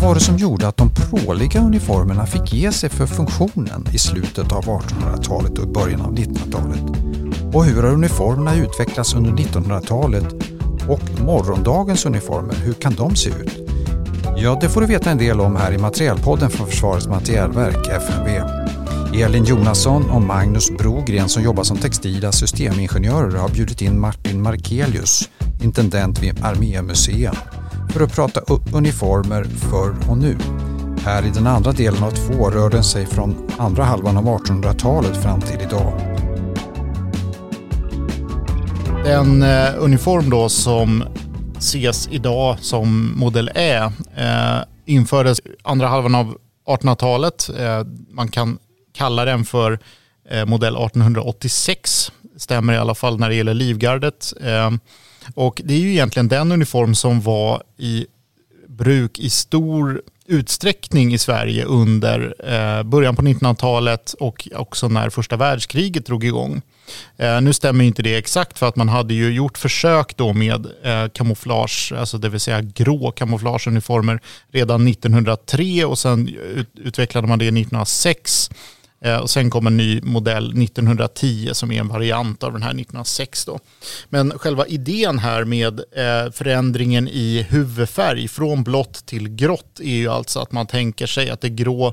Vad var det som gjorde att de pråliga uniformerna fick ge sig för funktionen i slutet av 1800-talet och början av 1900-talet? Och hur har uniformerna utvecklats under 1900-talet? Och morgondagens uniformer, hur kan de se ut? Ja, det får du veta en del om här i Materielpodden från Försvarets materielverk, FMV. Elin Jonasson och Magnus Brogren som jobbar som textila systemingenjörer har bjudit in Martin Markelius, intendent vid Armémuseum, för att prata upp uniformer förr och nu. Här i den andra delen av två rör den sig från andra halvan av 1800-talet fram till idag. Den eh, uniform då som ses idag som modell Ä eh, infördes andra halvan av 1800-talet. Eh, man kan kalla den för eh, modell 1886. Stämmer i alla fall när det gäller Livgardet. Eh, och det är ju egentligen den uniform som var i bruk i stor utsträckning i Sverige under eh, början på 1900-talet och också när första världskriget drog igång. Eh, nu stämmer inte det exakt för att man hade ju gjort försök då med eh, kamouflage, alltså det vill säga grå kamouflageuniformer redan 1903 och sen ut utvecklade man det 1906 Eh, och sen kom en ny modell 1910 som är en variant av den här 1906. Då. Men själva idén här med eh, förändringen i huvudfärg från blått till grått är ju alltså att man tänker sig att det grå,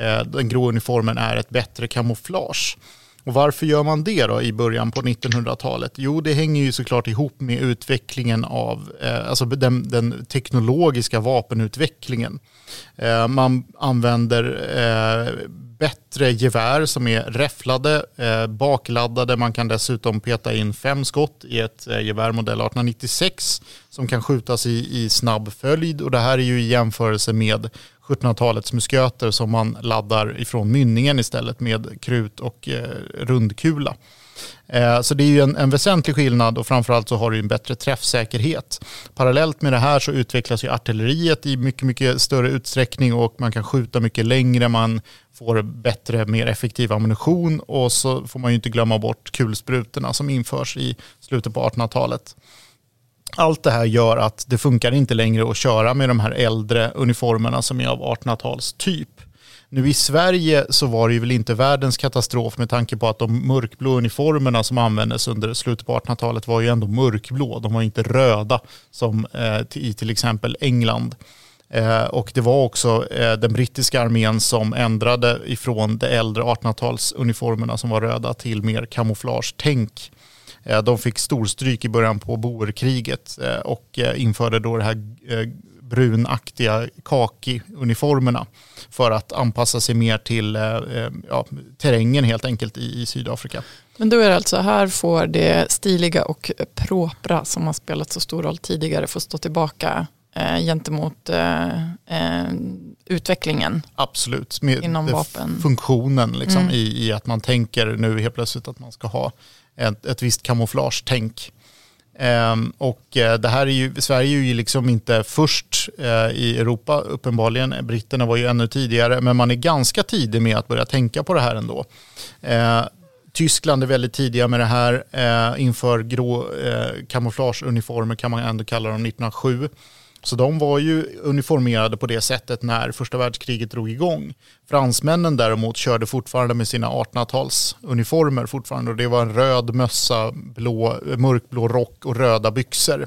eh, den grå uniformen är ett bättre kamouflage. Och varför gör man det då i början på 1900-talet? Jo, det hänger ju såklart ihop med utvecklingen av, eh, alltså den, den, teknologiska vapenutvecklingen. Eh, man använder eh, bättre gevär som är räfflade, eh, bakladdade. Man kan dessutom peta in fem skott i ett eh, gevär modell 1896 som kan skjutas i, i snabb följd. Och det här är ju i jämförelse med 1700-talets musköter som man laddar ifrån mynningen istället med krut och eh, rundkula. Eh, så det är ju en, en väsentlig skillnad och framförallt så har du en bättre träffsäkerhet. Parallellt med det här så utvecklas ju artilleriet i mycket, mycket större utsträckning och man kan skjuta mycket längre, man får bättre, mer effektiv ammunition och så får man ju inte glömma bort kulsprutorna som införs i slutet på 1800-talet. Allt det här gör att det funkar inte längre att köra med de här äldre uniformerna som är av 1800-tals typ. Nu i Sverige så var det ju väl inte världens katastrof med tanke på att de mörkblå uniformerna som användes under slutet på 1800-talet var ju ändå mörkblå. De var inte röda som eh, i till exempel England. Eh, och det var också eh, den brittiska armén som ändrade ifrån de äldre 1800-talsuniformerna som var röda till mer kamouflagetänk. Eh, de fick storstryk i början på boerkriget eh, och eh, införde då det här brunaktiga kaki-uniformerna för att anpassa sig mer till ja, terrängen helt enkelt i, i Sydafrika. Men då är det alltså här får det stiliga och propra som har spelat så stor roll tidigare få stå tillbaka eh, gentemot eh, eh, utvecklingen. Absolut, med inom vapen. funktionen liksom, mm. i, i, att man tänker nu helt plötsligt att man ska ha ett, ett visst kamouflagetänk. Um, och uh, det här är ju, Sverige är ju liksom inte först uh, i Europa uppenbarligen. Britterna var ju ännu tidigare, men man är ganska tidig med att börja tänka på det här ändå. Uh, Tyskland är väldigt tidiga med det här. Eh, inför grå kamouflageuniformer kan man ändå kalla dem 1907. Så de var ju uniformerade på det sättet när första världskriget drog igång. Fransmännen däremot körde fortfarande med sina 1800-talsuniformer fortfarande och det var en röd mössa, blå, mörkblå rock och röda byxor.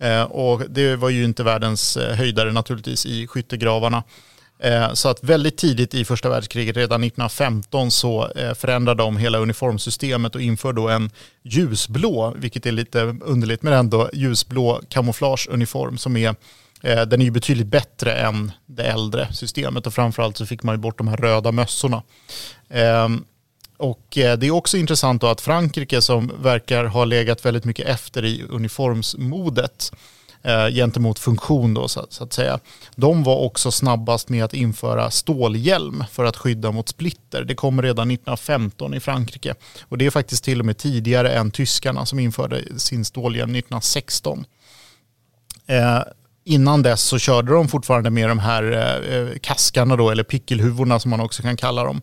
Eh, och det var ju inte världens eh, höjdare naturligtvis i skyttegravarna. Eh, så att väldigt tidigt i första världskriget, redan 1915, så eh, förändrade de hela uniformsystemet och införde då en ljusblå, vilket är lite underligt, men ändå ljusblå kamouflageuniform som är eh, den är ju betydligt bättre än det äldre systemet och framförallt så fick man ju bort de här röda mössorna. Ehm, och det är också intressant då att Frankrike som verkar ha legat väldigt mycket efter i uniformsmodet Eh, gentemot funktion då så, så, att säga. De var också snabbast med att införa stålhjälm för att skydda mot splitter. Det kom redan 1915 i Frankrike och det är faktiskt till och med tidigare än tyskarna som införde sin stålhjälm 1916. Eh, innan dess så körde de fortfarande med de här eh, eh, kaskarna då, eller pickelhuvorna som man också kan kalla dem.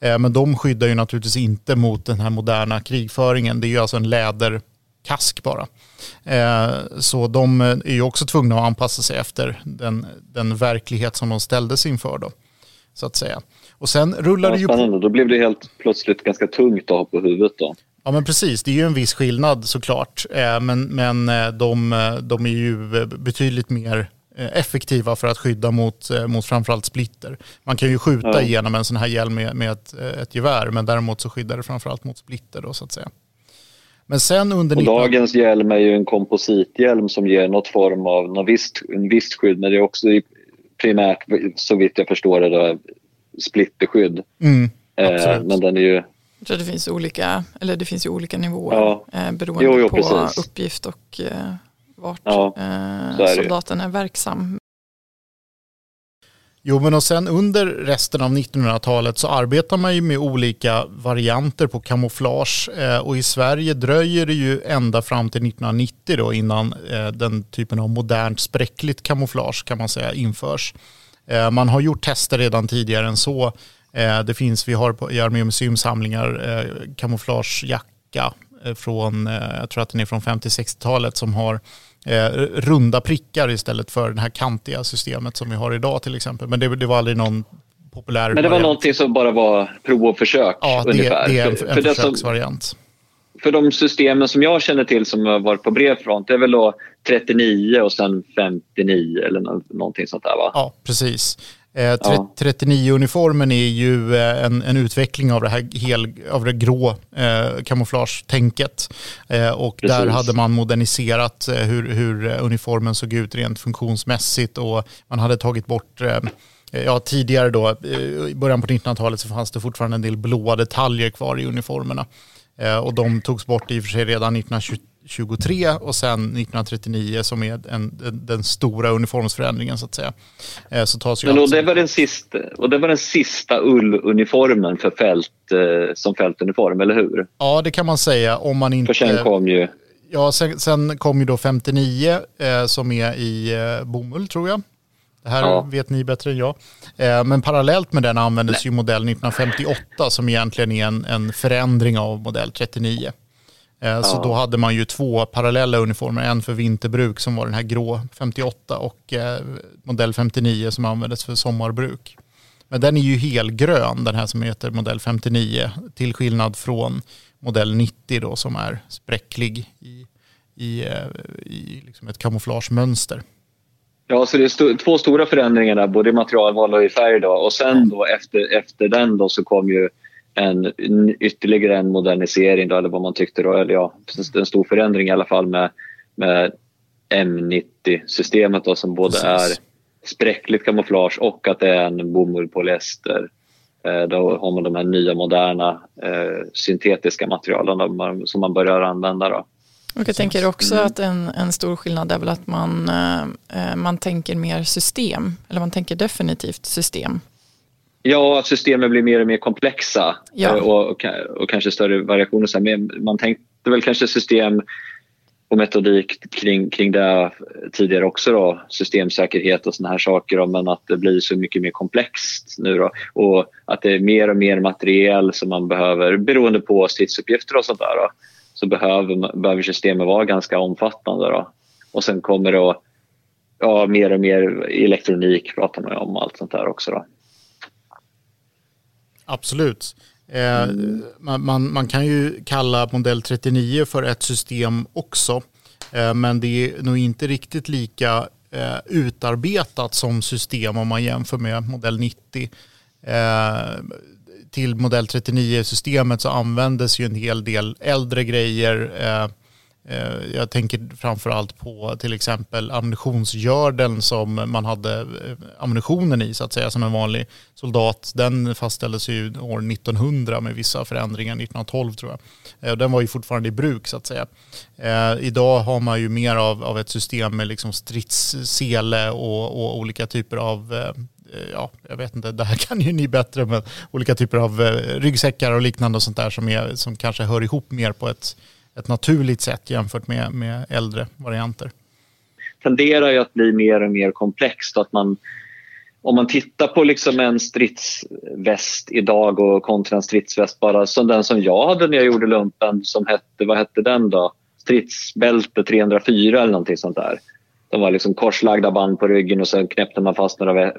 Eh, men de skyddar ju naturligtvis inte mot den här moderna krigföringen. Det är ju alltså en läder kask bara. Eh, så de är ju också tvungna att anpassa sig efter den, den verklighet som de ställdes inför då, så att säga. Och sen rullar ja, det ju på... Då blev det helt plötsligt ganska tungt att ha på huvudet då. Ja men precis, det är ju en viss skillnad såklart. Eh, men, men de, de är ju betydligt mer effektiva för att skydda mot, mot framförallt splitter. Man kan ju skjuta ja. igenom en sån här hjälm med, med ett, ett gevär men däremot så skyddar det framförallt mot splitter då så att säga. Men sen under... Och 19... dagens hjälm är ju en komposithjälm som ger något form av något visst, en visst skydd men det är också primärt så vitt jag förstår det då, splitterskydd. Mm, eh, men den är ju... Jag tror det finns olika, eller det finns ju olika nivåer ja. eh, beroende jo, jo, på precis. uppgift och eh, vart ja, eh, soldaten är verksam. Jo, men och sen under resten av 1900-talet så arbetar man ju med olika varianter på kamouflage eh, och i Sverige dröjer det ju ända fram till 1990 då innan eh, den typen av modernt spräckligt kamouflage kan man säga införs. Eh, man har gjort tester redan tidigare än så. Eh, det finns, vi har på, i Armé museumsamlingar eh, kamouflagejacka eh, från, jag tror att den är från 50-60-talet som har eh, runda prickar istället för det här kantiga systemet som vi har idag till exempel. Men det, det var aldrig någon populär Men det var variant. någonting som bara var prov och försök ja, det, ungefär. det är en, för, en för försöksvariant. Som, för de systemen som jag känner till som har varit på bred front, det är väl då 39 och sen 59 eller någonting sånt där va? Ja, precis. Eh, ja. 39-uniformen är ju eh, en, en, utveckling av det här hel, av det grå eh, kamouflagetänket. Eh, och Precis. där hade man moderniserat eh, hur, hur, uniformen såg ut rent funktionsmässigt och man hade tagit bort eh, Ja, tidigare då, i början på 1900-talet så fanns det fortfarande en del blåa detaljer kvar i uniformerna. Och de togs bort i och för sig redan 1923 23 och sen 1939 som är en, den stora uniformsförändringen så att säga. Eh, så tas Men och, det var den sista, och det var den sista ulluniformen för fält, eh, som fältuniform, eller hur? Ja, det kan man säga om man inte... För sen kom ju... Ja, sen, sen kom ju då 59 eh, som är i eh, bomull tror jag. Det här ja. vet ni bättre än jag. Eh, men parallellt med den användes Nej. ju modell 1958 som egentligen är en, en förändring av modell 39. Eh, så ja. då hade man ju två parallella uniformer, en för vinterbruk som var den här grå 58 och eh, modell 59 som användes för sommarbruk. Men den är ju helgrön, den här som heter modell 59, till skillnad från modell 90 då som är spräcklig i, i, i liksom ett kamouflagemönster. Ja, så det är st två stora förändringar där, både i materialval och i färg. Då. Och sen då efter, efter den då så kom ju en, ytterligare en modernisering då, eller vad man tyckte då, eller ja, en stor förändring i alla fall med, med M90-systemet då som både Precis. är spräckligt kamouflage och att det är en bomullpolyester. Eh, då har man de här nya moderna eh, syntetiska materialen som man börjar använda. Då. Och jag tänker också mm. att en, en stor skillnad är väl att man, eh, man tänker mer system, eller man tänker definitivt system. Ja, systemen blir mer och mer komplexa ja. Eh, och, och, och, kanske större variationer. Men man tänkte väl kanske system och metodik kring, kring det tidigare också då, systemsäkerhet och såna här saker då, men att det blir så mycket mer komplext nu då och att det är mer och mer materiel som man behöver beroende på stridsuppgifter och sånt där då, så behöver, behöver systemet vara ganska omfattande då. Och sen kommer det ja, mer och mer elektronik pratar man om allt sånt där också då. Absolut. Eh, mm. man, man, man, kan ju kalla modell 39 för ett system också. Eh, men det är nog inte riktigt lika eh, utarbetat som system om man jämför med modell 90. Till modell 39-systemet så användes ju en hel del äldre grejer eh, eh, jag tänker framförallt på till exempel ammunitionsgördeln som man hade eh, ammunitionen i så att säga som en vanlig soldat. Den fastställdes ju år 1900 med vissa förändringar 1912 tror jag. Den var ju fortfarande i bruk så att säga. Idag har man ju mer av, av ett system med liksom stridssele och, och olika typer av Eh, ja, jag vet inte, det här kan ju ni bättre, men olika typer av eh, ryggsäckar och liknande och sånt där som, är, som kanske hör ihop mer på ett ett naturligt sätt jämfört med, med äldre varianter. tenderar ju att bli mer och mer komplext. Att man, om man tittar på liksom en stridsväst idag och kontra en stridsväst bara som den som jag hade när jag gjorde lumpen som hette, vad hette den då? stridsbälte 304 eller någonting sånt där. De var liksom korslagda band på ryggen och sen knäppte man fast några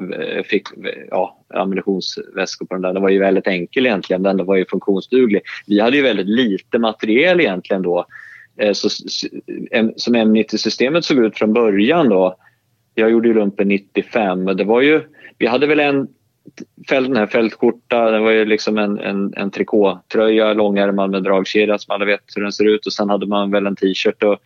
fick, ja, ammunitionsväskor på den där. Den var ju väldigt enkel egentligen, den var ju funktionsduglig. Vi hade ju väldigt lite materiel egentligen då. Eh, så, som M90-systemet såg ut från början då, jag gjorde ju lumpen 95, det var ju, vi hade väl en den här fältskjorta, det var ju liksom en, en, en trikåtröja, långärmad med dragkedja som alla vet hur den ser ut och sen hade man väl en t-shirt och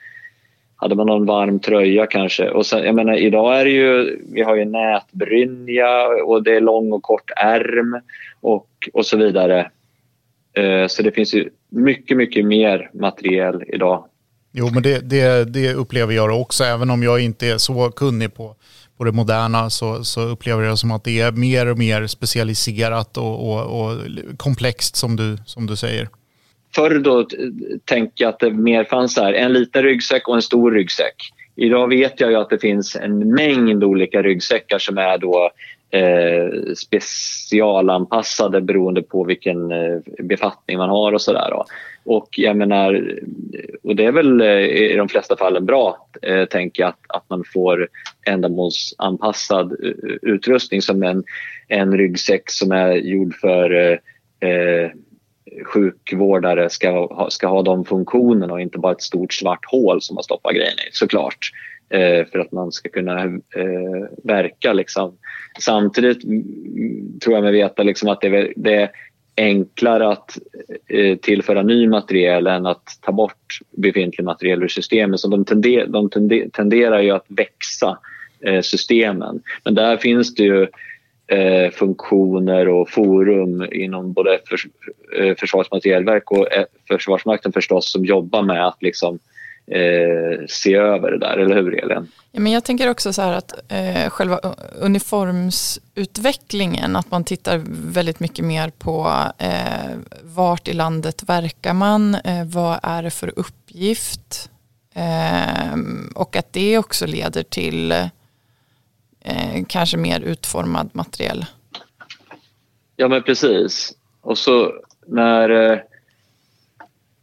hade man någon varm tröja kanske. Och sen, jag menar, idag är det ju, vi har ju nätbrynja och det är lång och kort ärm och, och så vidare. Eh, så det finns ju mycket, mycket mer materiel idag. Jo, men det, det, det upplever jag också, även om jag inte är så kunnig på, på det moderna så, så upplever jag som att det är mer och mer specialiserat och, och, och komplext som du, som du säger förr då tänkte jag att det mer fanns här, en liten ryggsäck och en stor ryggsäck. Idag vet jag ju att det finns en mängd olika ryggsäckar som är då eh, specialanpassade beroende på vilken eh, befattning man har och sådär. Och jag menar, och det är väl eh, i de flesta fallen bra, eh, tänker jag, att, att man får ändamålsanpassad eh, utrustning som en, en ryggsäck som är gjord för eh, eh sjukvårdare ska ha, ska ha de funktionerna och inte bara ett stort svart hål som man stoppar grejerna i såklart. Eh, för att man ska kunna eh, verka. Liksom. Samtidigt tror jag mig veta liksom, att det är, det är enklare att eh, tillföra ny materiel än att ta bort befintlig materiel ur systemet. Så de, tender, de tenderar ju att växa, eh, systemen. Men där finns det ju eh, funktioner och forum inom både förs eh, Försvarets materielverk och eh, Försvarsmakten förstås som jobbar med att liksom, eh, se över det där, eller hur Elin? Ja, men jag tänker också så här att eh, själva uniformsutvecklingen, att man tittar väldigt mycket mer på eh, vart i landet verkar man, eh, vad är det för uppgift eh, och att det också leder till eh, kanske mer utformad materiell. Ja men precis. Och så när eh,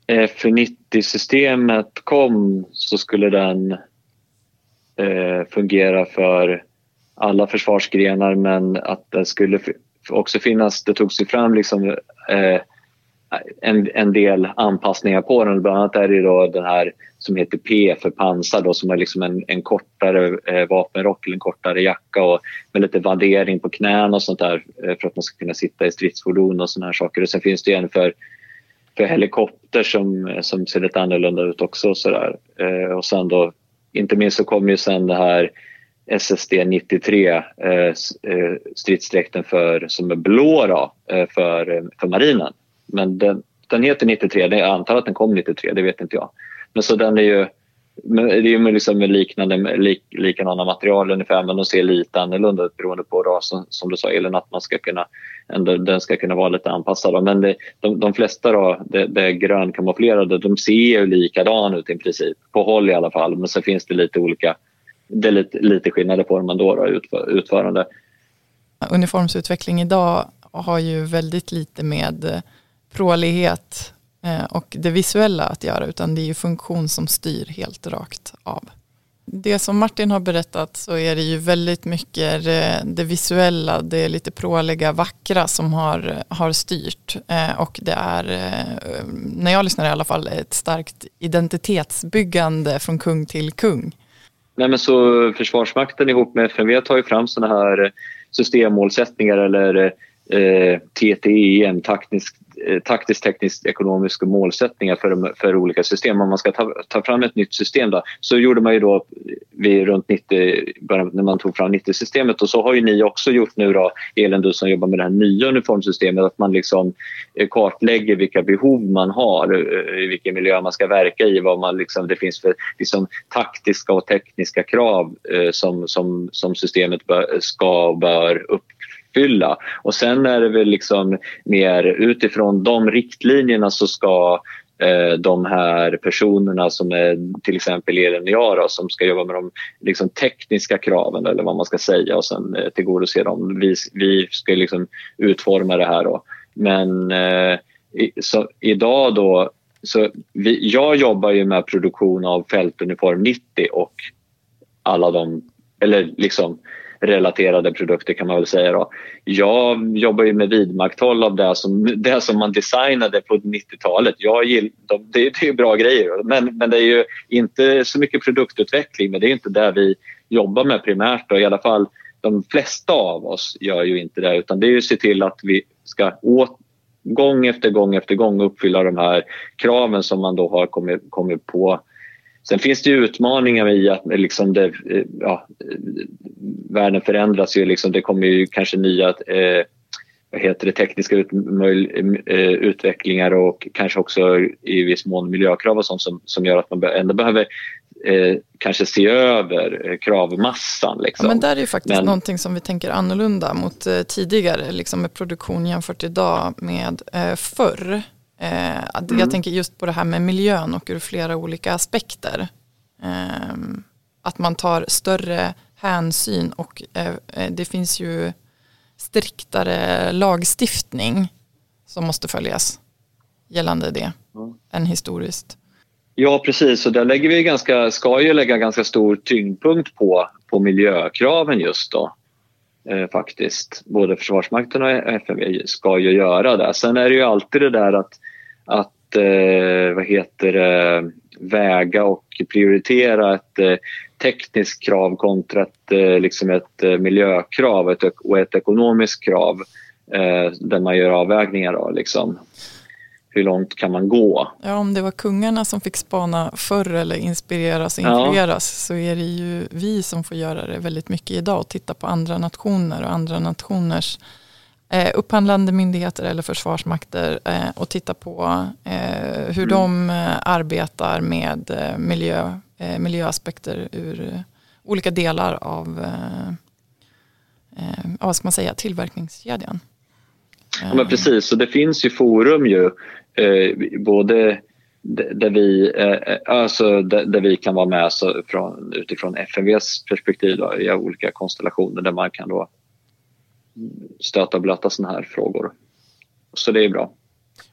F90-systemet kom så skulle den eh, fungera för alla försvarsgrenar men att det skulle också finnas, det togs ju fram liksom, eh, en, en del anpassningar på den. Bland annat är det då den här som heter P för pansar då, som är liksom en, en kortare eh, vapenrock eller en kortare jacka och med lite vaddering på knäna och sånt där eh, för att man ska kunna sitta i stridsfordon och såna här saker. Och sen finns det en för, för helikopter som, som ser lite annorlunda ut också. Och, så där. Eh, och sen då, inte minst så kommer ju sen det här SSD 93 eh, eh, stridsdräkten för, som är blå då, eh, för, för marinen. Men den, den heter 93, jag antar att den kom 93, det vet inte jag. Men så den är ju det är ju liksom med liknande, lik, likadana material ungefär men de ser lite annorlunda ut beroende på rasen som du sa Elin att man ska kunna, ändå, den ska kunna vara lite anpassad. Men det, de, de flesta då, det, det grönkamouflerade de ser ju likadana ut i princip, på håll i alla fall men så finns det lite olika, det är lite, lite skillnader på dem ändå då, utför, utförande. Uniformsutveckling idag har ju väldigt lite med prålighet eh, och det visuella att göra utan det är ju funktion som styr helt rakt av. Det som Martin har berättat så är det ju väldigt mycket det visuella, det lite pråliga, vackra som har, har styrt. Eh, och det är, eh, när jag lyssnar i alla fall, ett starkt identitetsbyggande från kung till kung. Nej, men så Försvarsmakten ihop med FMV tar ju fram sådana här systemmålsättningar eller eh, TTEM, taktisk, Eh, taktiskt, tekniskt, ekonomiska målsättningar för, för olika system. Om man ska ta, ta fram ett nytt system då, så gjorde man ju då vid runt 90, när man tog fram 90-systemet och så har ju ni också gjort nu då, Elin du som jobbar med det här nya uniformsystemet, att man liksom eh, kartlägger vilka behov man har, eh, i vilken miljö man ska verka i, vad man liksom, det finns för liksom, taktiska och tekniska krav eh, som, som, som systemet bör, ska och bör uppfylla uppfylla. Och sen är det väl liksom mer utifrån de riktlinjerna så ska eh, de här personerna som är till exempel Elin och jag då, som ska jobba med de liksom, tekniska kraven eller vad man ska säga och sen eh, tillgodose dem. Vi, vi ska liksom utforma det här då. Men eh, i, så, idag då så vi, jag jobbar ju med produktion av fältuniform 90 och alla de, eller liksom relaterade produkter kan man väl säga. Då. Jag jobbar ju med vidmakthåll av det som, det som man designade på 90-talet. Jag gillar, det, det är bra grejer men, men det är ju inte så mycket produktutveckling men det är inte det vi jobbar med primärt. Då. I alla fall de flesta av oss gör ju inte det utan det är ju att se till att vi ska åt, gång efter gång efter gång uppfylla de här kraven som man då har kommit, kommit på Sen finns det utmaningar i att liksom det, ja, världen förändras ju. Liksom, det kommer ju kanske nya eh, vad heter det, tekniska ut, eh, utvecklingar och kanske också i viss mån miljökrav och sånt som, som gör att man ändå behöver eh, kanske se över kravmassan. Liksom. Ja, men där är ju faktiskt men, någonting som vi tänker annorlunda mot eh, tidigare liksom med produktion jämfört idag med eh, förr. Eh, mm. Jag tänker just på det här med miljön och ur flera olika aspekter. Eh, att man tar större hänsyn och eh, eh, det finns ju striktare lagstiftning som måste följas gällande det mm. än historiskt. Ja precis och där lägger vi ganska, ska ju lägga ganska stor tyngdpunkt på, på miljökraven just då. Eh, faktiskt. Både Försvarsmakten och FMV ska ju göra det. Sen är det ju alltid det där att att eh, vad heter det, väga och prioritera ett eh, tekniskt krav kontra ett, eh, liksom ett eh, miljökrav ett, och ett ekonomiskt krav eh, där man gör avvägningar. Då, liksom. Hur långt kan man gå? Ja, om det var kungarna som fick spana förr eller inspireras och influeras ja. så är det ju vi som får göra det väldigt mycket idag och titta på andra nationer och andra nationers eh, upphandlande myndigheter eller försvarsmakter eh, och titta på eh, hur mm. de eh, arbetar med eh, miljö, eh, miljöaspekter ur olika delar av eh, vad ska man säga, tillverkningskedjan. Ja, men precis, och det finns ju forum ju både där vi, alltså där, vi kan vara med så från, utifrån FMVs perspektiv då, i olika konstellationer där man kan då stöta och blöta sådana här frågor. Så det är bra.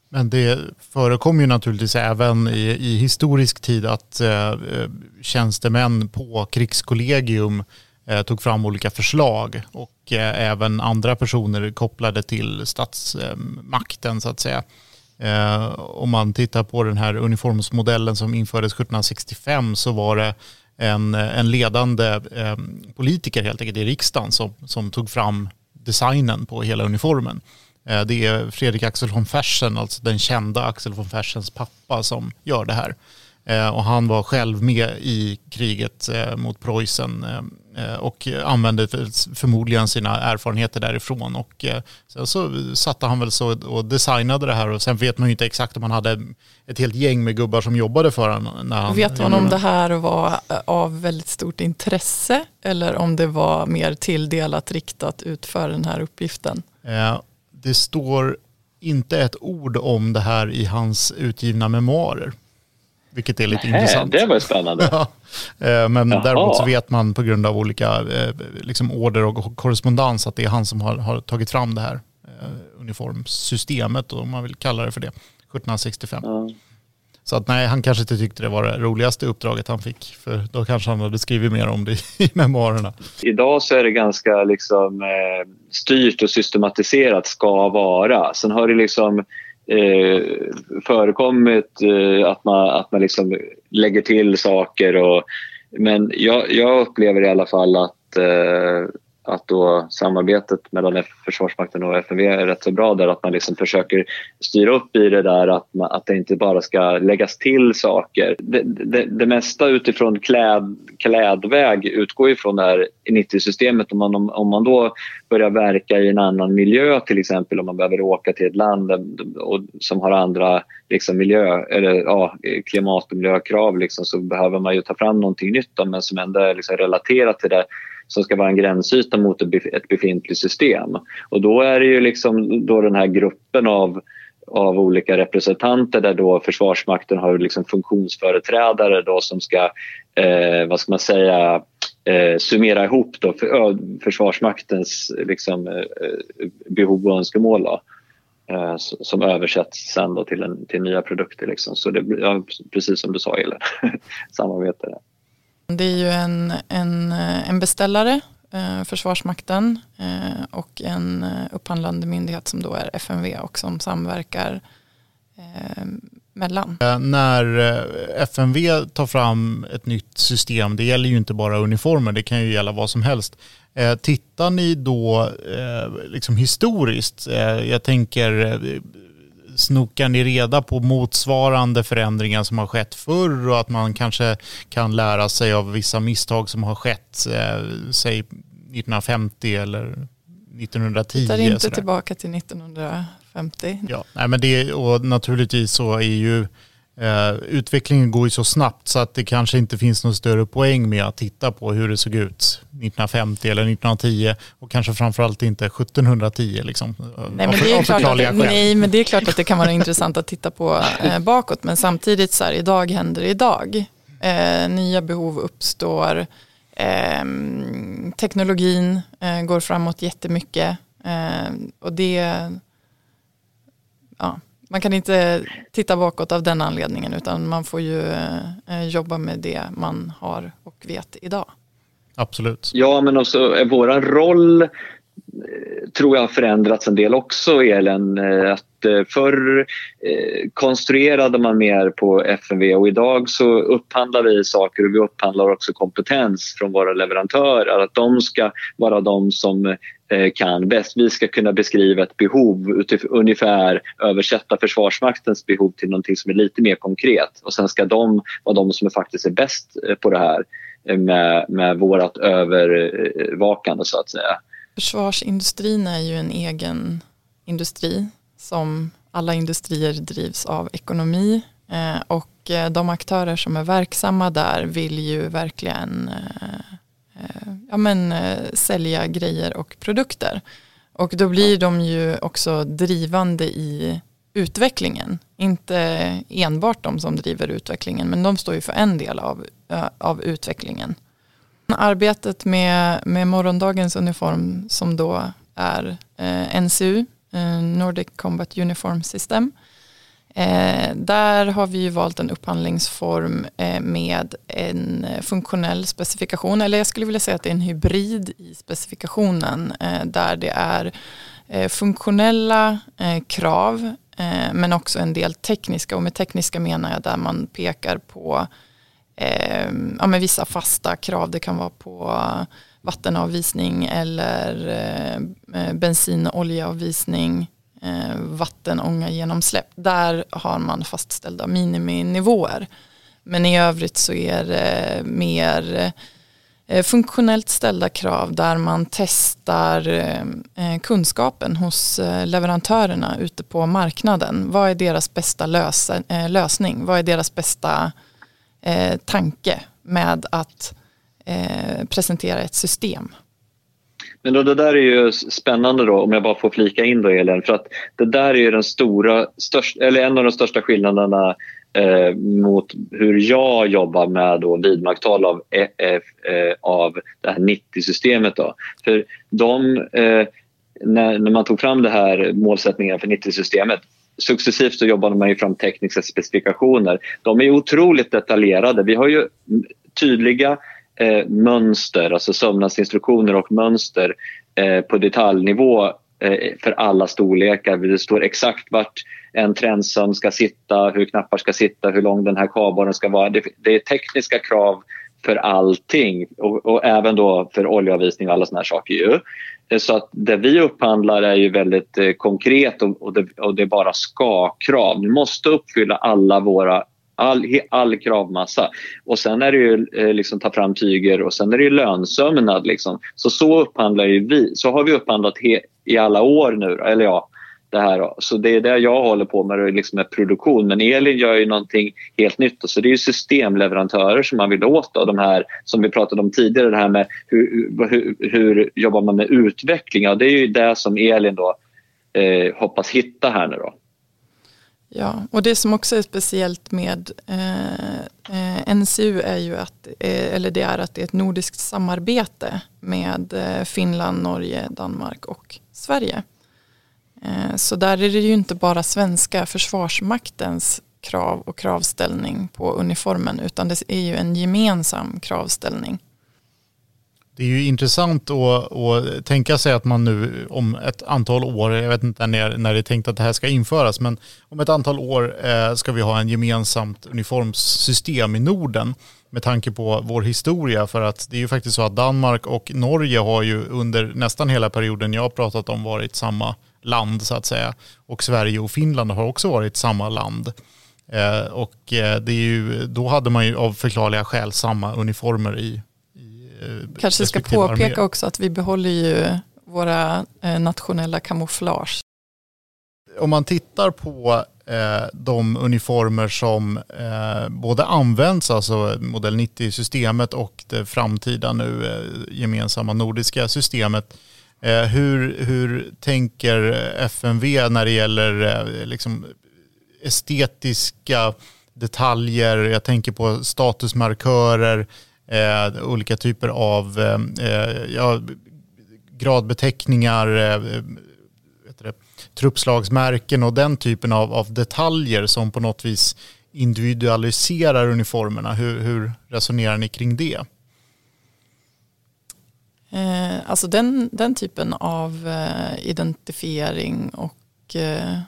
Men det förekommer ju naturligtvis även i, i historisk tid att eh, eh, tjänstemän på krigskollegium eh, tog fram olika förslag och eh, även andra personer kopplade till statsmakten så att säga. Eh, om man tittar på den här uniformsmodellen som infördes 1765 så var det en, en ledande eh, politiker helt enkelt i riksdagen som, som tog fram designen på hela uniformen. Eh, det är Fredrik Axel von Fersen, alltså den kända Axel von Fersens pappa som gör det här. Eh, och han var själv med i kriget eh, mot Preussen och använde förmodligen sina erfarenheter därifrån. Och sen så satte han väl så och designade det här och sen vet man ju inte exakt om han hade ett helt gäng med gubbar som jobbade för honom. När han vet man om det här var av väldigt stort intresse eller om det var mer tilldelat riktat ut för den här uppgiften? Det står inte ett ord om det här i hans utgivna memoarer. Vilket är lite Nähe, intressant. Det var spännande. ja. Eh, men Jaha. däremot så vet man på grund av olika eh, liksom order och korrespondens att det är han som har, har tagit fram det här eh, uniformsystemet, om man vill kalla det för det, 1765. Ja. Så att nej, han kanske inte tyckte det var det roligaste uppdraget han fick. För då kanske han hade skrivit mer om det i memoarerna. Idag så är det ganska liksom, styrt och systematiserat ska vara. Sen har det liksom eh, förekommit eh, att man, att man liksom lägger till saker. Och, men jag, jag upplever i alla fall att eh, att då samarbetet mellan Försvarsmakten och FMV är rätt så bra där att man liksom försöker styra upp i det där att, man, att det inte bara ska läggas till saker. Det, det, det mesta utifrån kläd, klädväg utgår ifrån det här 90-systemet. Om man, om, om man då börjar verka i en annan miljö till exempel om man behöver åka till ett land eh, och, som har andra liksom miljö, eller, ja, klimat och miljökrav liksom, så behöver man ju ta fram någonting nytt då, men som ändå är liksom relaterat till det som ska vara en gränsyta mot ett befintligt system. Och då är det ju liksom då den här gruppen av av olika representanter där då Försvarsmakten har liksom funktionsföreträdare då som ska, eh, vad ska man säga, eh, summera ihop då för, Försvarsmaktens liksom, eh, eh, behov och önskemål. Då. eh, som översätts sen då till, en, till nya produkter. Liksom. Så det blir ja, precis som du sa Elin, samarbete. Det är ju en, en, en beställare, eh, Försvarsmakten eh, och en eh, upphandlande myndighet som då är FMV och som samverkar mellan. När FMV tar fram ett nytt system, det gäller ju inte bara uniformer, det kan ju gälla vad som helst. Tittar ni då liksom historiskt, jag tänker snokar ni reda på motsvarande förändringar som har skett förr och att man kanske kan lära sig av vissa misstag som har skett, eh, säg 1950 eller 1910? Vi tar inte sådär. tillbaka till 1950. Ja, nej, men det, och naturligtvis så är ju Uh, utvecklingen går ju så snabbt så att det kanske inte finns någon större poäng med att titta på hur det såg ut 1950 eller 1910 och kanske framförallt inte 1710. Liksom, nej, men det är klart att, nej, men det är klart att det kan vara intressant att titta på eh, bakåt. Men samtidigt så här, idag händer det idag. Eh, nya behov uppstår, eh, teknologin eh, går framåt jättemycket. Eh, och det ja, man kan inte titta bakåt av den anledningen utan man får ju eh, jobba med det man har och vet idag. Absolut. Ja, men också är vår roll eh, Eh, tror jag har förändrats en del också, Elin. Eh, att eh, förr konstruerade man mer på FMV och idag så upphandlar vi saker och vi upphandlar också kompetens från våra leverantörer. Att de ska vara de som kan bäst. Vi ska kunna beskriva ett behov, ungefär översätta Försvarsmaktens behov till någonting som är lite mer konkret och sen ska de vara de som faktiskt är bäst på det här med, med vårt övervakande så att säga. Försvarsindustrin är ju en egen industri som alla industrier drivs av ekonomi eh, och eh, de aktörer som är verksamma där vill ju verkligen eh, ja, men, sälja grejer och produkter. Och då blir de ju också drivande i utvecklingen. Inte enbart de som driver utvecklingen men de står ju för en del av, av utvecklingen. Arbetet med, med morgondagens uniform som då är eh, NCU, eh, Nordic Combat Uniform System, Eh, där har vi valt en upphandlingsform eh, med en funktionell specifikation, eller jag skulle vilja säga att det är en hybrid i specifikationen eh, där det är eh, funktionella eh, krav eh, men också en del tekniska. Och med tekniska menar jag där man pekar på Ehm, ja, med vissa fasta krav, det kan vara på vattenavvisning eller eh, eh, bensin och oljeavvisning eh, vattenånga genomsläpp. Där har man fastställda miniminivåer. Men i övrigt så är det mer eh, funktionellt ställda krav där man testar kunskapen hos leverantörerna ute på marknaden. Vad är deras bästa lösning? Vad är deras bästa Eh, tanke med att eh, presentera ett system? Men då, det där är ju spännande då, om jag bara får flika in då Elin, för att det där är ju den stora, störst, eller en av de största skillnaderna eh, mot hur jag jobbar med då vidmakthåll av, eh, eh, av det här 90-systemet. Då. För de, eh, när, när man tog fram det här målsättningen för 90-systemet successivt så jobbade man ju fram tekniska specifikationer. De är otroligt detaljerade. Vi har ju tydliga eh, mönster, alltså sömnadsinstruktioner och mönster eh, på detaljnivå eh, för alla storlekar. Det står exakt vart en trendsöm ska sitta, hur knappar ska sitta, hur lång den här kabeln ska vara. Det, det, är tekniska krav för allting och, och även då för oljeavvisning och alla såna här saker. Ju. Eh, så att det vi upphandlar är ju väldigt eh, konkret och, det, och det är bara ska-krav. Vi måste uppfylla alla våra all, all kravmassa. Och sen är det ju eh, liksom ta fram tyger och sen är det ju lönsömnad. Liksom. Så så upphandlar ju vi. Så har vi upphandlat he, i alla år nu. Eller ja, det här. Så det är det jag håller på med, liksom med produktion. Men Elin gör ju någonting helt nytt. Så det är ju systemleverantörer som man vill åt. Då, de här som vi pratade om tidigare, det här med hur, hur, hur jobbar man med utveckling? Ja, det är ju det som Elin då eh, hoppas hitta här nu då. Ja, och det som också är speciellt med eh, eh NCU är ju att, eh, eller det är att det är ett nordiskt samarbete med eh, Finland, Norge, Danmark och Sverige. Eh, så där är det ju inte bara svenska försvarsmaktens krav och kravställning på uniformen utan det är ju en gemensam kravställning. Det är ju intressant att, att, tänka sig att man nu om ett antal år, jag vet inte när, när det är tänkt att det här ska införas, men om ett antal år eh, ska vi ha en gemensamt uniformssystem i Norden med tanke på vår historia. För att det är ju faktiskt så att Danmark och Norge har ju under nästan hela perioden jag har pratat om varit samma land så att säga. Och Sverige och Finland har också varit samma land. Eh, och eh, det är ju, då hade man ju av förklarliga skäl samma uniformer i, i eh, Kanske ska påpeka arméer. också att vi behåller ju våra eh, nationella kamouflage. Om man tittar på de uniformer som både används, alltså modell 90-systemet och det framtida nu gemensamma nordiska systemet. Eh, hur, hur tänker FMV när det gäller eh, liksom, estetiska detaljer? Jag tänker på statusmarkörer, eh, olika typer av eh, eh, ja, gradbeteckningar, eh, truppslagsmärken och den typen av, av detaljer som på något vis individualiserar uniformerna. Hur, hur resonerar ni kring det? Eh, alltså den, den typen av eh, identifiering och eh,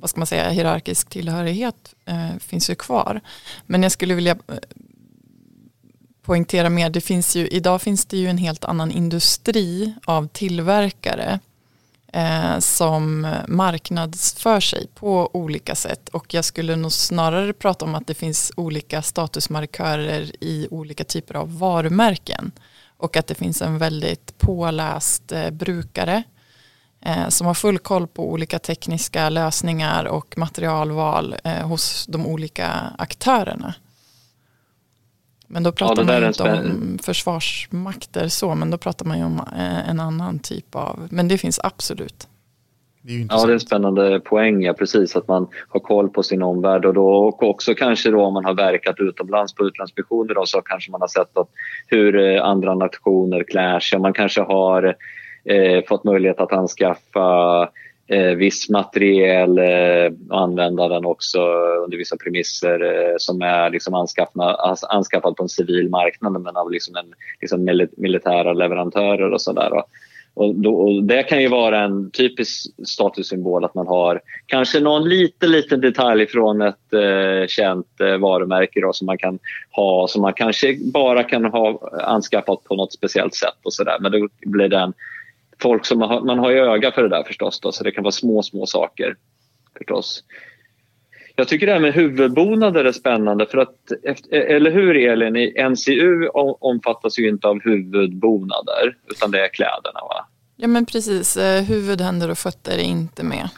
vad ska man säga, hierarkisk tillhörighet eh, finns ju kvar. Men jag skulle vilja eh, poängtera mer, det finns ju, idag finns det ju en helt annan industri av tillverkare eh, som marknadsför sig på olika sätt och jag skulle nog snarare prata om att det finns olika statusmarkörer i olika typer av varumärken och att det finns en väldigt påläst eh, brukare eh, som har full koll på olika tekniska lösningar och materialval eh, hos de olika aktörerna. Men då pratar ja, man ju inte om försvarsmakter så, men då pratar man ju om eh, en annan typ av, men det finns absolut. Det ja, det är en spännande poäng, ja, precis, att man har koll på sin omvärld och, då, och också kanske då om man har verkat utomlands på utlandsmissioner då, så kanske man har sett att hur eh, andra nationer klär sig. Man kanske har eh, fått möjlighet att anskaffa eh, viss materiel eh, och använda den också under vissa premisser eh, som är liksom anskaffad, på en civil marknad men av liksom en, liksom militära leverantörer och sådär. Och, då, och det kan ju vara en typisk statussymbol att man har kanske någon liten, liten detalj från ett eh, känt eh, varumärke då, som man kan ha som man kanske bara kan ha anskaffat på något speciellt sätt och sådär. Men då blir den folk som man har, man har ju öga för det där förstås då, så det kan vara små, små saker förstås. Jag tycker det här med huvudbonader är spännande för att, eller hur Elin, i NCU omfattas ju inte av huvudbonader utan det är kläderna va? Ja men precis, eh, huvud, händer och fötter är inte med.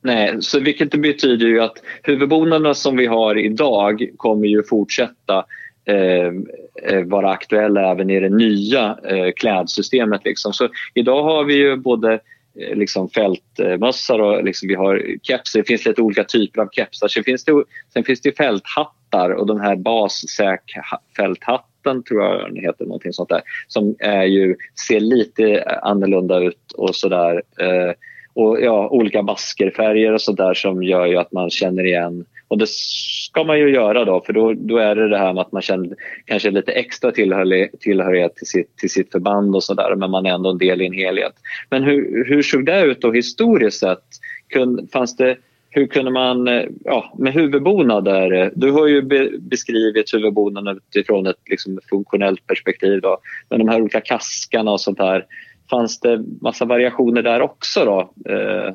Nej, så vilket betyder ju att huvudbonaderna som vi har idag kommer ju fortsätta Ehm, eh, vara aktuella även i det nya eh, klädsystemet. Liksom. Så idag har vi ju både Eh, liksom fältmössor och liksom vi har kepsar. Det finns lite olika typer av kepsar. Sen finns det, sen finns det fälthattar och den här bassäk-fälthatten tror jag den heter, någonting sånt där, som är ju, ser lite annorlunda ut och sådär. Eh, och ja, olika baskerfärger och sådär som gör ju att man känner igen och det ska man ju göra då för då, då är det det här med att man känner kanske lite extra tillhörighet till sitt, till sitt förband och sådär men man är ändå en del i en helhet. Men hur, hur såg det ut då historiskt sett? Kun, fanns det, hur kunde man, ja, med huvudbonader, du har ju be, beskrivit huvudbonaden utifrån ett liksom, funktionellt perspektiv då, men de här olika kaskarna och sånt här, fanns det massa variationer där också då? Eh,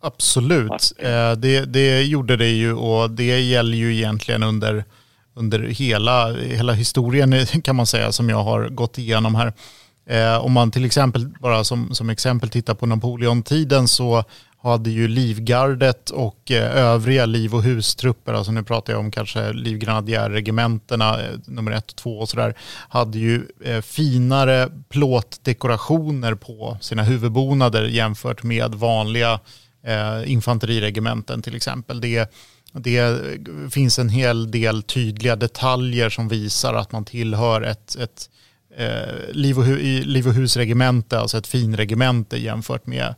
Absolut, eh, det, det gjorde det ju och det gäller ju egentligen under, under hela, hela historien kan man säga som jag har gått igenom här. Eh, om man till exempel, bara som, som exempel tittar på Napoleontiden så hade ju Livgardet och eh, övriga liv och hustrupper, alltså nu pratar jag om kanske livgrenadjärregementena nummer ett och två och sådär, hade ju finare plåtdekorationer på sina huvudbonader jämfört med vanliga eh, infanteriregementen till exempel. Det, det finns en hel del tydliga detaljer som visar att man tillhör ett, ett eh, liv, och hu, liv och husregemente, alltså ett finregemente jämfört med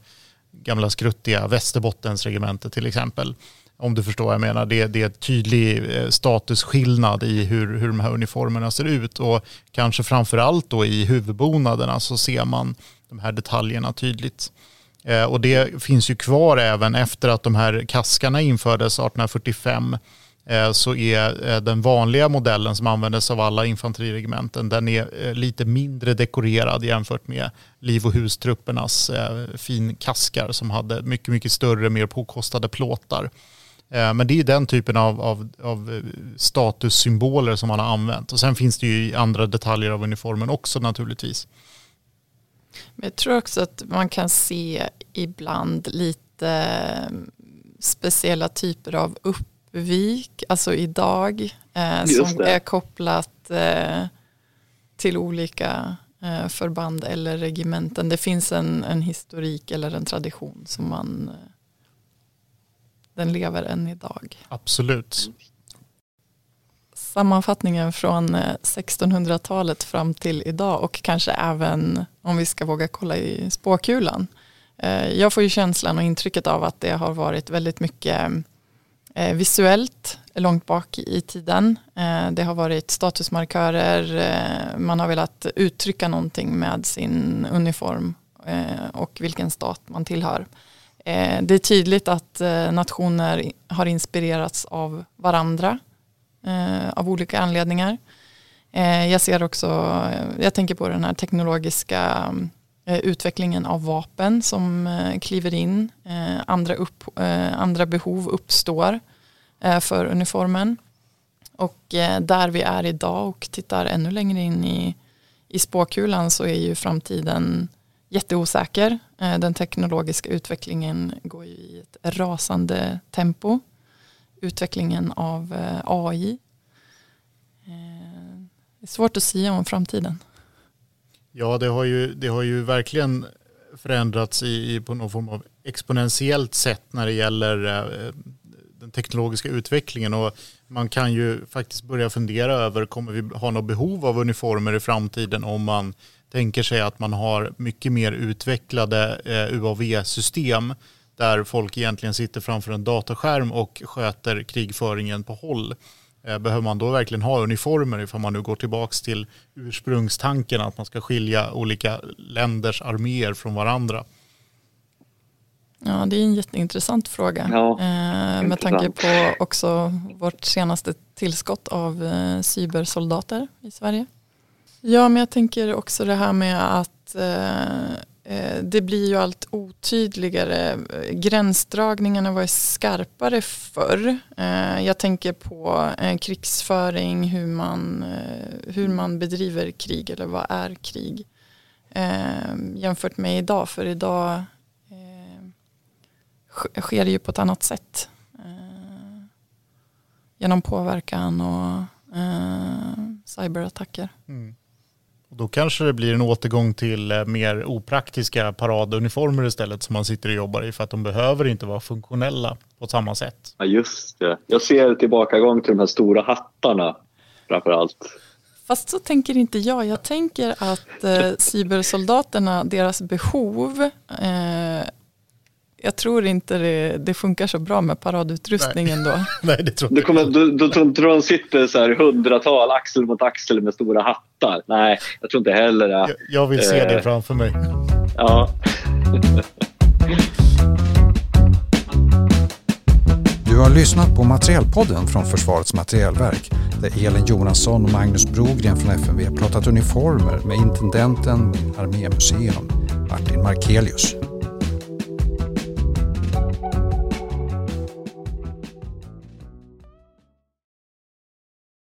gamla skruttiga Västerbottensregementet till exempel. Om du förstår vad jag menar. Det, det är tydlig eh, statusskillnad i hur, hur de här uniformerna ser ut och kanske framför allt då i huvudbonaderna så ser man de här detaljerna tydligt. Eh, och det finns ju kvar även efter att de här kaskarna infördes 1845 eh, så är eh, den vanliga modellen som användes av alla infanteriregementen den är lite mindre dekorerad jämfört med liv och hustruppernas finkaskar som hade mycket, mycket större, mer påkostade plåtar. Men det är den typen av, av, av, statussymboler som man har använt. Och sen finns det ju andra detaljer av uniformen också naturligtvis. Men jag tror också att man kan se ibland lite eh, speciella typer av uppvik, alltså idag, eh, som är kopplat eh, till olika eh, förband eller regementen. Det finns en, en historik eller en tradition som man den lever än idag. Absolut. Sammanfattningen från eh, 1600-talet fram till idag och kanske även om vi ska våga kolla i spåkulan. Eh, jag får ju känslan och intrycket av att det har varit väldigt mycket eh, visuellt långt bak i tiden. Det har varit statusmarkörer, man har velat uttrycka någonting med sin uniform och vilken stat man tillhör. Det är tydligt att nationer har inspirerats av varandra Eh, av olika anledningar. Eh, jag ser också, jag tänker på den här teknologiska eh, utvecklingen av vapen som kliver in. Andra, upp, andra behov uppstår för uniformen. Och där vi är idag och tittar ännu längre in i, i spåkulan så är ju framtiden jätteosäker. Eh, den teknologiska utvecklingen går ju i ett rasande tempo. Utvecklingen av eh, AI. Det eh, är svårt att säga om framtiden. Ja, det har ju, det har ju verkligen förändrats i, på någon form av exponentiellt sätt när det gäller eh, den teknologiska utvecklingen och man kan ju faktiskt börja fundera över kommer vi ha något behov av uniformer i framtiden om man tänker sig att man har mycket mer utvecklade UAV-system där folk egentligen sitter framför en dataskärm och sköter krigföringen på håll. Eh, behöver man då verkligen ha uniformer ifall man nu går tillbaka till ursprungstanken att man ska skilja olika länders arméer från varandra? Ja, det är en jätteintressant fråga. Ja, eh, med tanke på också vårt senaste tillskott av eh, cybersoldater i Sverige. Ja, men jag tänker också det här med att eh, eh, Eh, det blir ju allt otydligare. Eh, Gränsdragningarna var skarpare förr. Eh, jag tänker på krigsföring, hur man, hur man bedriver krig eller vad är krig. Jämfört med idag, för idag sker det ju på ett annat sätt. genom påverkan och cyberattacker. Mm. Och då kanske det blir en återgång till eh, mer opraktiska paraduniformer istället som man sitter och jobbar i för att de behöver inte vara funktionella på samma sätt. Ja just det. Jag ser tillbakagång till de här stora hattarna framför allt. Fast så tänker inte jag. Jag tänker att eh, cybersoldaterna, deras behov eh, jag tror inte det, det, funkar så bra med paradutrustningen då. Nej, det tror jag inte. Då, då, då, då de sitter så här hundratal axel mot axel med stora hattar. Nej, jag tror inte heller det. Jag, jag vill se eh, det framför mig. Ja. Du har lyssnat på Materielpodden från Försvarets materielverk där Elin Jonasson och Magnus Brogren från FMV pratat uniformer med intendenten vid Armémuseum, Martin Markelius.